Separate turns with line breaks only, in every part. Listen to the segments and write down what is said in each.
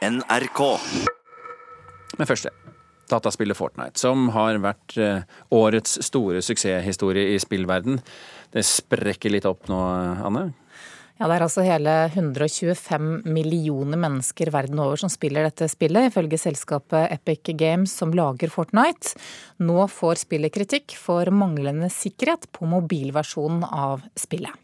NRK.
Men først det. Dataspillet Fortnite, som har vært eh, årets store suksesshistorie i spillverden. Det sprekker litt opp nå, Anne?
Ja, Det er altså hele 125 millioner mennesker verden over som spiller dette spillet, ifølge selskapet Epic Games som lager Fortnite. Nå får spillet kritikk for manglende sikkerhet på mobilversjonen av spillet.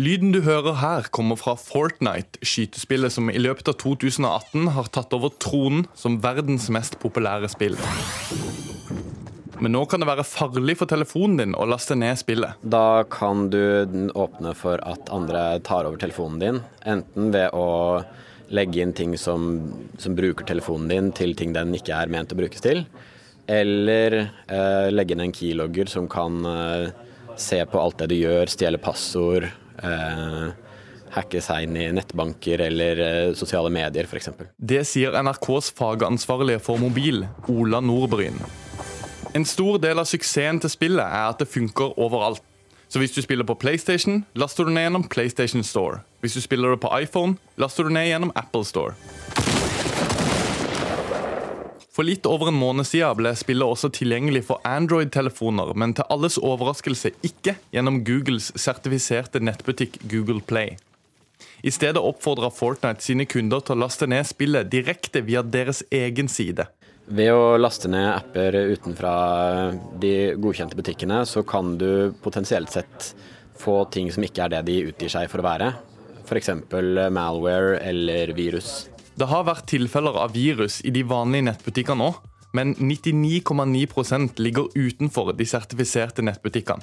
Lyden du hører her, kommer fra Fortnite, skytespillet som i løpet av 2018 har tatt over tronen som verdens mest populære spill. Men nå kan det være farlig for telefonen din å laste ned spillet.
Da kan du åpne for at andre tar over telefonen din, enten ved å legge inn ting som, som bruker telefonen din til ting den ikke er ment å brukes til, eller eh, legge inn en keylogger som kan eh, se på alt det du gjør, stjele passord, hacke seg inn i nettbanker eller eh, sosiale medier f.eks.
Det sier NRKs fagansvarlige for mobil, Ola Nordbryn. En stor del av suksessen til spillet er at det funker overalt. Så hvis du spiller på PlayStation, laster du ned gjennom PlayStation Store. Hvis du spiller det på iPhone, laster du ned gjennom Apple Store. For litt over en måned siden ble spillet også tilgjengelig for Android-telefoner, men til alles overraskelse ikke gjennom Googles sertifiserte nettbutikk Google Play. I stedet oppfordra Fortnite sine kunder til å laste ned spillet direkte via deres egen side.
Ved å laste ned apper utenfra de godkjente butikkene, så kan du potensielt sett få ting som ikke er det de utgir seg for å være. F.eks. malware eller virus.
Det har vært tilfeller av virus i de vanlige nettbutikkene òg, men 99,9% ligger utenfor de sertifiserte nettbutikkene.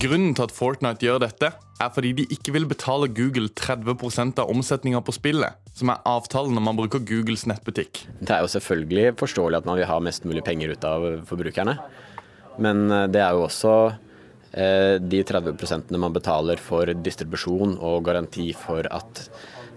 Grunnen til at Fortnite gjør dette, er fordi de ikke vil betale Google 30% av omsetninga på spillet, som er avtalen når man bruker Googles nettbutikk.
Det er jo selvfølgelig forståelig at man vil ha mest mulig penger ut av forbrukerne. Men eh, det er jo også de 30 man betaler for distribusjon og garanti for at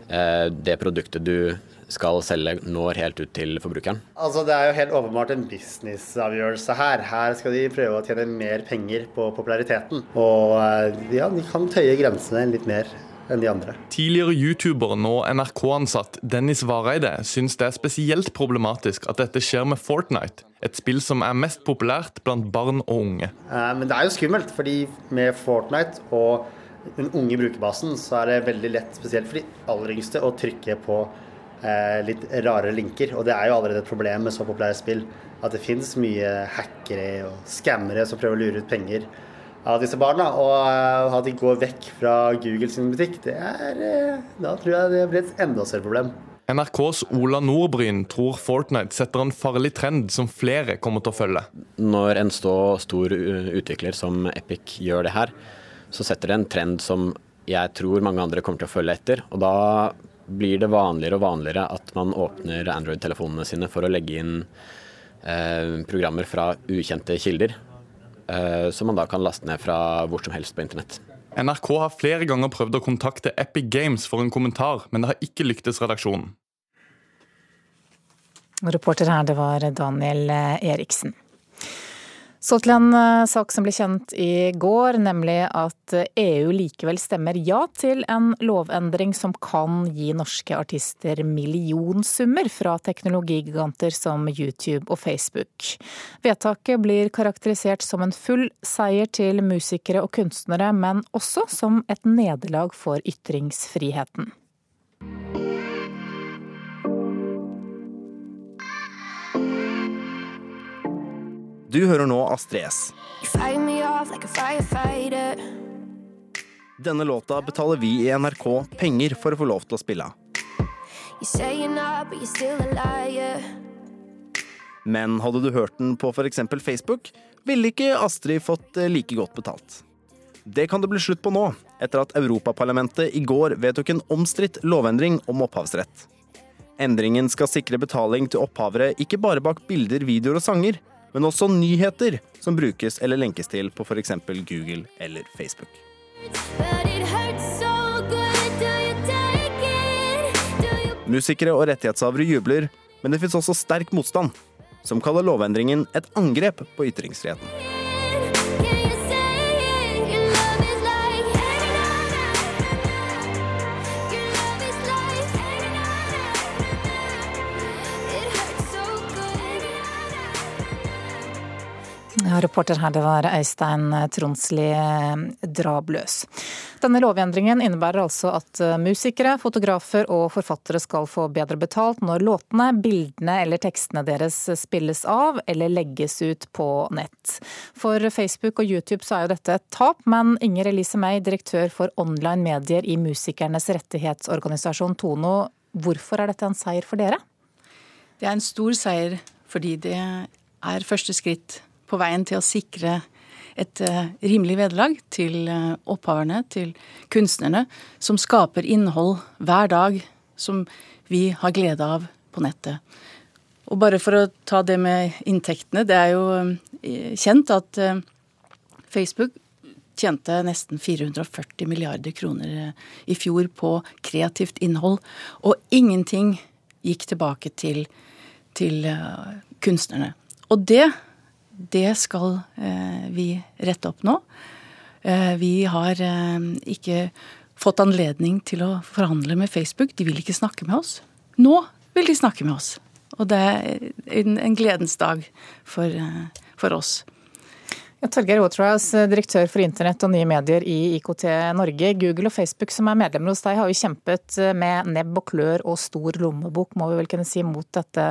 eh, det produktet du skal selge, når helt ut til forbrukeren?
Altså, Det er jo helt åpenbart en businessavgjørelse her. Her skal de prøve å tjene mer penger på populariteten. Og eh, ja, de kan tøye grensene litt mer enn de andre.
Tidligere YouTuber, nå NRK-ansatt Dennis Vareide, syns det er spesielt problematisk at dette skjer med Fortnite, et spill som er mest populært blant barn og unge.
Eh, men det er jo skummelt, fordi med Fortnite og den unge brukerbasen, så er det veldig lett, spesielt for de aller yngste, å trykke på Eh, litt rare linker. Og det er jo allerede et problem med så populære spill at det finnes mye hackere og skammere som prøver å lure ut penger av disse barna. Og eh, at de går vekk fra Google sin butikk, det er, eh, da tror jeg det blir et enda større problem.
NRKs Ola Nordbryn tror Fortnite setter en farlig trend som flere kommer til å følge.
Når en så stor utvikler som Epic gjør det her, så setter det en trend som jeg tror mange andre kommer til å følge etter. Og da blir det vanligere og vanligere at man åpner Android-telefonene sine for å legge inn eh, programmer fra ukjente kilder, eh, som man da kan laste ned fra hvor som helst på internett.
NRK har flere ganger prøvd å kontakte Epic Games for en kommentar, men det har ikke lyktes redaksjonen.
Reporter her, det var Daniel Eriksen. Så til en eh, sak som ble kjent i går, nemlig at EU likevel stemmer ja til en lovendring som kan gi norske artister millionsummer fra teknologigiganter som YouTube og Facebook. Vedtaket blir karakterisert som en full seier til musikere og kunstnere, men også som et nederlag for ytringsfriheten.
Du hører nå Astrid S. Denne låta betaler vi i NRK penger for å få lov til å spille. Men hadde du hørt den på f.eks. Facebook, ville ikke Astrid fått eh, like godt betalt. Det kan det bli slutt på nå, etter at Europaparlamentet i går vedtok en omstridt lovendring om opphavsrett. Endringen skal sikre betaling til opphavere ikke bare bak bilder, videoer og sanger, men også nyheter som brukes eller lenkes til på f.eks. Google eller Facebook. Musikere og rettighetshavere jubler, men det fins også sterk motstand, som kaller lovendringen et angrep på ytringsfriheten.
Reporter her, det var Øystein Tronsli Drabløs. Denne lovendringen innebærer altså at musikere, fotografer og forfattere skal få bedre betalt når låtene, bildene eller tekstene deres spilles av eller legges ut på nett. For Facebook og YouTube så er jo dette et tap, men Inger Elise May, direktør for online medier i musikernes rettighetsorganisasjon Tono, hvorfor er dette en seier for dere?
Det er en stor seier fordi det er første skritt på veien til å sikre et uh, rimelig vederlag til uh, opphaverne, til kunstnerne, som skaper innhold hver dag som vi har glede av på nettet. Og bare for å ta det med inntektene. Det er jo uh, kjent at Facebook tjente nesten 440 milliarder kroner i fjor på kreativt innhold, og ingenting gikk tilbake til, til kunstnerne. Og det, det skal eh, vi rette opp nå. Eh, vi har eh, ikke fått anledning til å forhandle med Facebook. De vil ikke snakke med oss. Nå vil de snakke med oss. Og det er en, en gledens dag for, for oss.
Ja, Torgeir Waterhouse, direktør for internett og nye medier i IKT Norge. Google og Facebook som er medlemmer hos deg, har jo kjempet med nebb og klør og stor lommebok, må vi vel kunne si, mot dette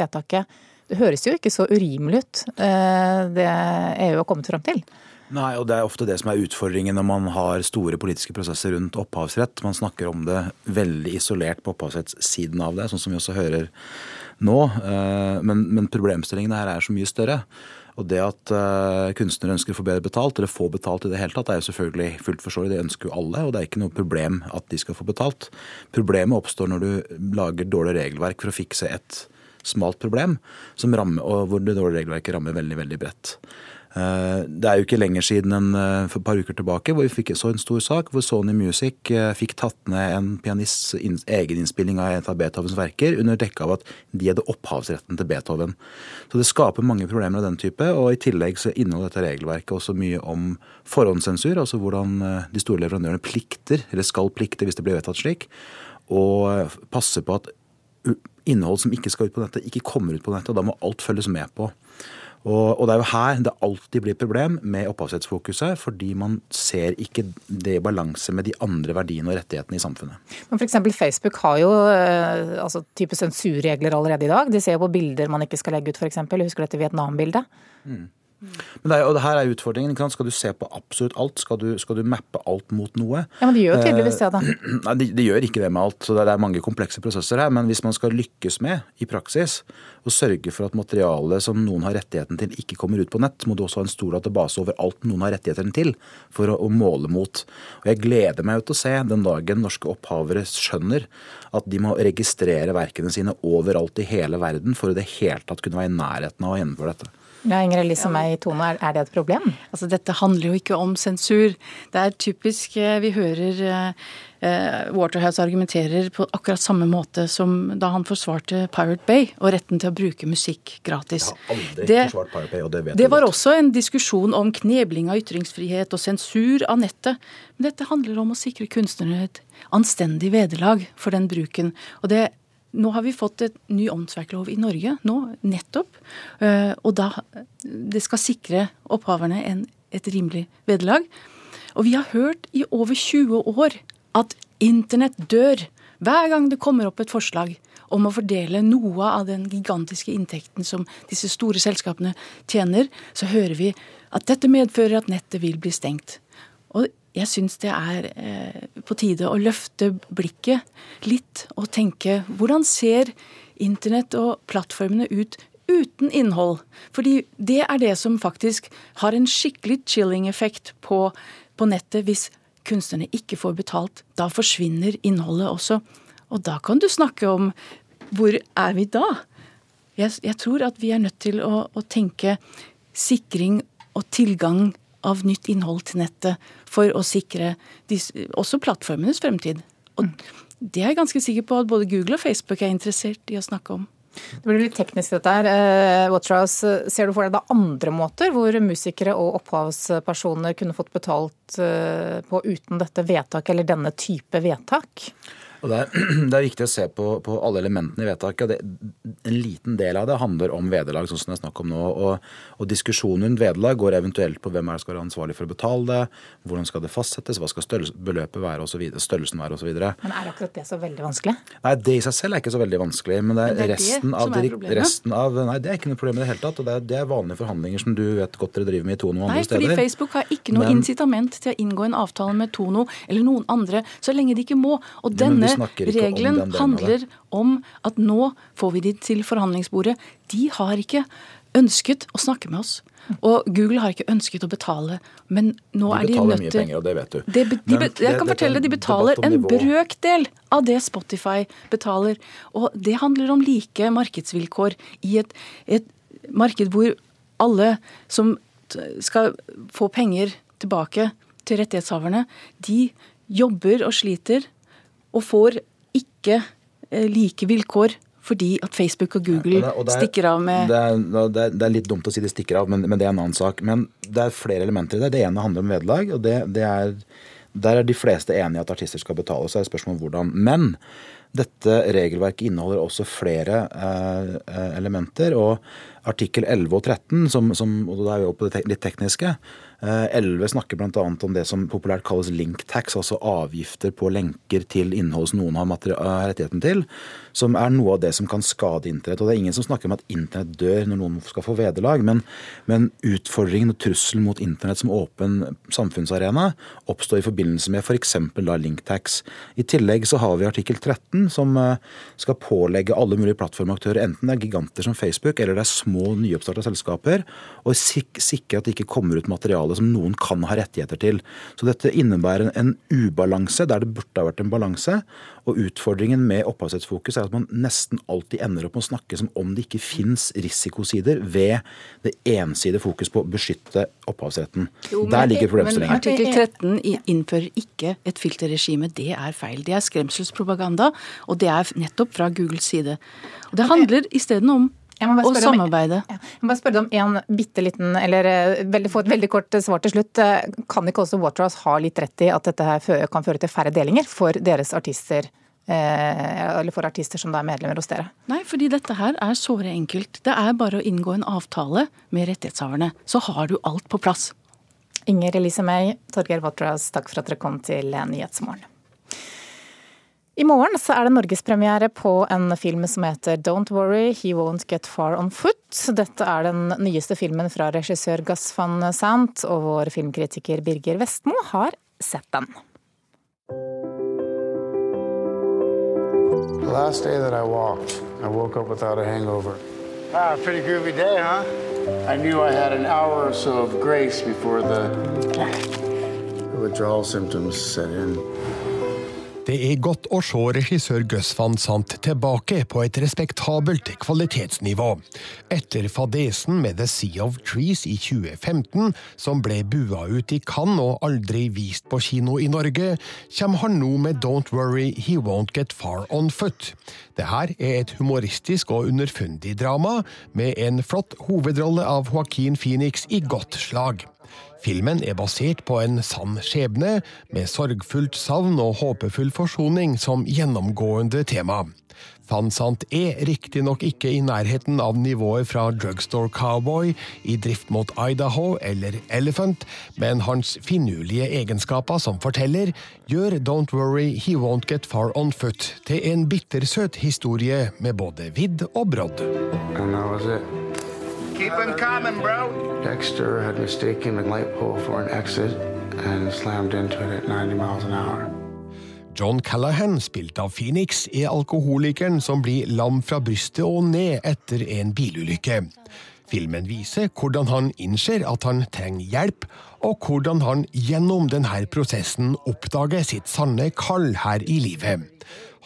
vedtaket. Det høres jo ikke så urimelig ut, eh, det EU har kommet fram til.
Nei, og det er ofte det som er utfordringen når man har store politiske prosesser rundt opphavsrett. Man snakker om det veldig isolert på opphavsrettssiden av det, sånn som vi også hører nå. Eh, men, men problemstillingene her er så mye større. Og det at uh, kunstnere ønsker å få bedre betalt, eller få betalt i det hele tatt, er jo selvfølgelig fullt forståelig. Det ønsker jo alle, og det er ikke noe problem at de skal få betalt. Problemet oppstår når du lager dårlig regelverk for å fikse et smalt problem, rammer, og hvor det dårlige regelverket rammer veldig, veldig bredt. Eh, det er jo ikke lenger siden enn eh, for et par uker tilbake hvor vi fikk så en stor sak hvor Sony Music eh, fikk tatt ned en pianists egeninnspilling av et av Beethovens verker under dekke av at de hadde opphavsretten til Beethoven. Så det skaper mange problemer av den type, og i tillegg så inneholder dette regelverket også mye om forhåndssensur, altså hvordan de store leverandørene plikter, eller skal plikte hvis det blir vedtatt slik, og passe på at innhold som ikke skal ut på nettet, ikke kommer ut på nettet. og Da må alt følges med på. Og, og, Det er jo her det alltid blir problem med opphavsrettsfokuset, fordi man ser ikke det i balanse med de andre verdiene og rettighetene i samfunnet.
Men f.eks. Facebook har jo eh, altså, type sensurregler allerede i dag. De ser jo på bilder man ikke skal legge ut, f.eks. Husker du dette Vietnam-bildet? Mm.
Men det er, og det her er utfordringen. Skal du se på absolutt alt? Skal du, skal du mappe alt mot noe?
Ja, Men de gjør tydeligvis det, da.
Eh, nei, de, de, gjør ikke det med alt. så det er mange komplekse prosesser her. Men hvis man skal lykkes med i praksis å sørge for at materialet som noen har rettigheten til, ikke kommer ut på nett, må du også ha en stor database over alt noen har rettighetene til, for å, å måle mot. Og Jeg gleder meg til å se den dagen norske opphavere skjønner at de må registrere verkene sine overalt i hele verden for i det hele tatt kunne være i nærheten av å gjennomføre dette.
Ja, Inger Elise og meg, Tone, er det et problem?
Altså, Dette handler jo ikke om sensur. Det er typisk eh, Vi hører eh, Waterhouse argumenterer på akkurat samme måte som da han forsvarte Pirate Bay og retten til å bruke musikk gratis.
Jeg har aldri det, forsvart Pirate Bay, og det vet
Det var også en diskusjon om knebling av ytringsfrihet og sensur av nettet. Men dette handler om å sikre kunstnerne et anstendig vederlag for den bruken. Og det nå har vi fått et ny åndsverklov i Norge, nå, nettopp. Eh, og da Det skal sikre opphaverne en, et rimelig vederlag. Og vi har hørt i over 20 år at internett dør hver gang det kommer opp et forslag om å fordele noe av den gigantiske inntekten som disse store selskapene tjener, så hører vi at dette medfører at nettet vil bli stengt. Og jeg syns det er eh, på tide å løfte blikket litt og tenke hvordan ser internett og plattformene ut uten innhold? Fordi det er det som faktisk har en skikkelig chilling-effekt på, på nettet hvis kunstnerne ikke får betalt. Da forsvinner innholdet også. Og da kan du snakke om hvor er vi da? Jeg, jeg tror at vi er nødt til å, å tenke sikring og tilgang av nytt innhold til nettet for å sikre disse, også plattformenes fremtid. Og det er jeg ganske sikker på at både Google og Facebook er interessert i å snakke om.
Det blir litt teknisk dette her. Eh, Watchhouse, ser du for deg da andre måter hvor musikere og opphavspersoner kunne fått betalt eh, på uten dette vedtaket eller denne type vedtak?
Det er, det er viktig å se på, på, alle elementene i vedtaket. Det, en liten del av det handler om vederlag, sånn som det er snakk om nå. Og, og diskusjonen rundt vederlag går eventuelt på hvem er det skal være ansvarlig for å betale det, hvordan skal det fastsettes, hva skal størrelse, beløpet være osv., størrelsen være osv.
Men er akkurat det så veldig vanskelig?
Nei, det i seg selv er ikke så veldig vanskelig. Men det er, men det er resten, av, av, resten, av, Nei, det er ikke noe problem i det hele tatt. Og det er, det er vanlige forhandlinger som du vet godt dere driver med i Tono og andre steder.
Nei, fordi Facebook har ikke noe men, incitament til å inngå en avtale med Tono eller noen andre så lenge de ikke må. Og denne regelen den handler om at nå får vi de til forhandlingsbordet. De har ikke ønsket å snakke med oss. Og Google har ikke ønsket å betale, men nå de er de nødt til De betaler
mye penger, og det vet du.
De, de, jeg det, kan fortelle de betaler en brøkdel av det Spotify betaler. Og det handler om like markedsvilkår i et, et marked hvor alle som skal få penger tilbake til rettighetshaverne, de jobber og sliter og får ikke eh, like vilkår fordi at Facebook og Google ja, og og er, stikker av med
det er, det er, litt dumt å si de stikker av, men, men, det er en annen sak. Men det er flere elementer i det. Det ene handler om vederlag, og det, er Der er de fleste enige at artister skal betale, så er det spørsmål om hvordan. Men dette regelverket inneholder også flere eh, eh elementer. og Artikkel 11 og 13, som, som, og da er vi oppe på det litt tekniske, 11 eh, snakker bl.a. om det som populært kalles link tax, altså avgifter på lenker til innhold som noen har rettigheten til, som er noe av det som kan skade internett. Og det er ingen som snakker om at internett dør når noen skal få vederlag, men, men utfordringen og trusselen mot internett som åpen samfunnsarena oppstår i forbindelse med f.eks. For link tax. I tillegg så har vi artikkel 13 som eh, skal pålegge alle mulige plattformaktører, enten det er giganter som Facebook eller det er små nyoppstarta selskaper, å sikre at det ikke kommer ut materiale materiale som noen kan ha rettigheter til. Så dette innebærer en ubalanse der det burde ha vært en balanse. Og utfordringen med opphavsrettsfokus er at man nesten alltid ender opp med å snakke som om det ikke fins risikosider ved det ensidige fokus på å beskytte opphavsretten. Jo, Der ligger problemstillingen.
Men artikkel 13 innfører ikke et filterregime. Det er feil. Det er skremselspropaganda, og det er nettopp fra Googles side. Og det handler isteden om og samarbeide.
Om, jeg må bare spørre deg om en bitte liten, eller eh, veldig, få et veldig kort eh, svar til slutt. Eh, kan ikke også Waterhouse ha litt rett i at dette her kan føre til færre delinger for deres artister? Eller for artister som da er medlemmer hos dere?
Nei, fordi dette her er såre enkelt. Det er bare å inngå en avtale med rettighetshaverne. Så har du alt på plass.
Inger Elise May, Torgeir Waterhouse, takk for at dere kom til Nyhetsmorgen. I morgen så er det norgespremiere på en film som heter Don't Worry, He Won't Get Far On Foot. Dette er den nyeste filmen fra regissør Gus van Sant, og vår filmkritiker Birger Vestmo har sett den. The last day that I walked, I woke up without a hangover. Wow, pretty groovy day, huh? I knew I had an hour or so of grace before the withdrawal symptoms set in.
Det er godt å se regissør Gus van Sant tilbake på et respektabelt kvalitetsnivå. Etter fadesen med The Sea of Trees i 2015, som ble bua ut i Cannes og aldri vist på kino i Norge, kommer han nå med Don't Worry He Won't Get Far On Foot. Dette er et humoristisk og underfundig drama, med en flott hovedrolle av Joaquin Phoenix i godt slag. Filmen er basert på en sann skjebne, med sorgfullt savn og håpefull forsoning som gjennomgående tema. Fansant er riktignok ikke i nærheten av nivået fra Drugstore Cowboy i Drift mot Idaho eller Elephant, men hans finurlige egenskaper som forteller gjør Don't Worry He Won't Get Far On Foot til en bittersøt historie med både vidd og brodd. Keep him coming, bro. Dexter had mistaken the light pole for an exit and slammed into it at 90 miles an hour. John Callahan, spilt av Phoenix, er alkoholikeren som blir lam fra brystet og ned etter en bilulykke. Filmen viser hvordan han innser at han trenger hjelp, og hvordan han gjennom denne prosessen oppdager sitt sanne kall her i livet.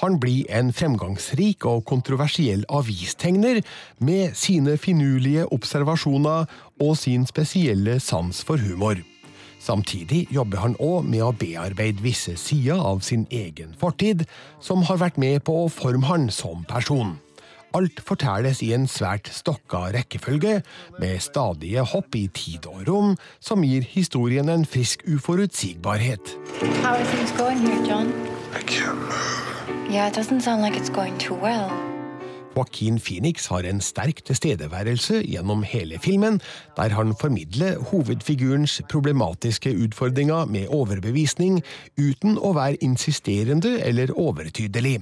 Han blir en fremgangsrik og kontroversiell avistegner med sine finurlige observasjoner og sin spesielle sans for humor. Samtidig jobber han òg med å bearbeide visse sider av sin egen fortid, som har vært med på å forme han som person. Alt fortelles i en svært stokka rekkefølge, med stadige hopp i tid og rom, som gir historien en frisk uforutsigbarhet. How are things going here, John? I can't move.
Yeah, it doesn't.
Joaquin Phoenix har en sterk tilstedeværelse gjennom hele filmen, der han formidler hovedfigurens problematiske utfordringer med overbevisning, uten å være insisterende eller overtydelig.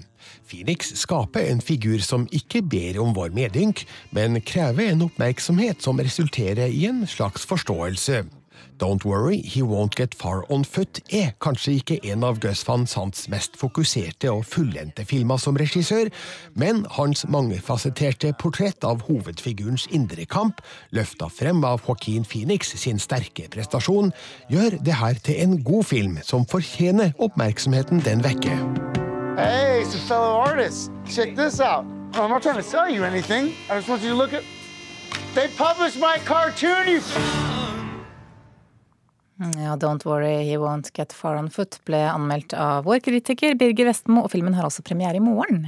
Phoenix skaper en figur som ikke ber om vår medynk, men krever en oppmerksomhet som resulterer i en slags forståelse. Don't Worry, He Won't Get Far On Foot er kanskje ikke en av Gus van Sants mest fokuserte og fullendte filmer som regissør, men hans mangefasetterte portrett av hovedfigurens indre kamp, løfta frem av Joaquin Phoenix sin sterke prestasjon, gjør det her til en god film som fortjener oppmerksomheten den vekker.
Hey, it's a fellow artist. Check this out. I'm not trying to sell you anything. I just want you to look at. They published my cartoon, you.
Ja, Don't Worry, He Won't Get Far On Foot ble anmeldt av vår kritiker Birger Vestmo, og filmen har altså premiere i morgen.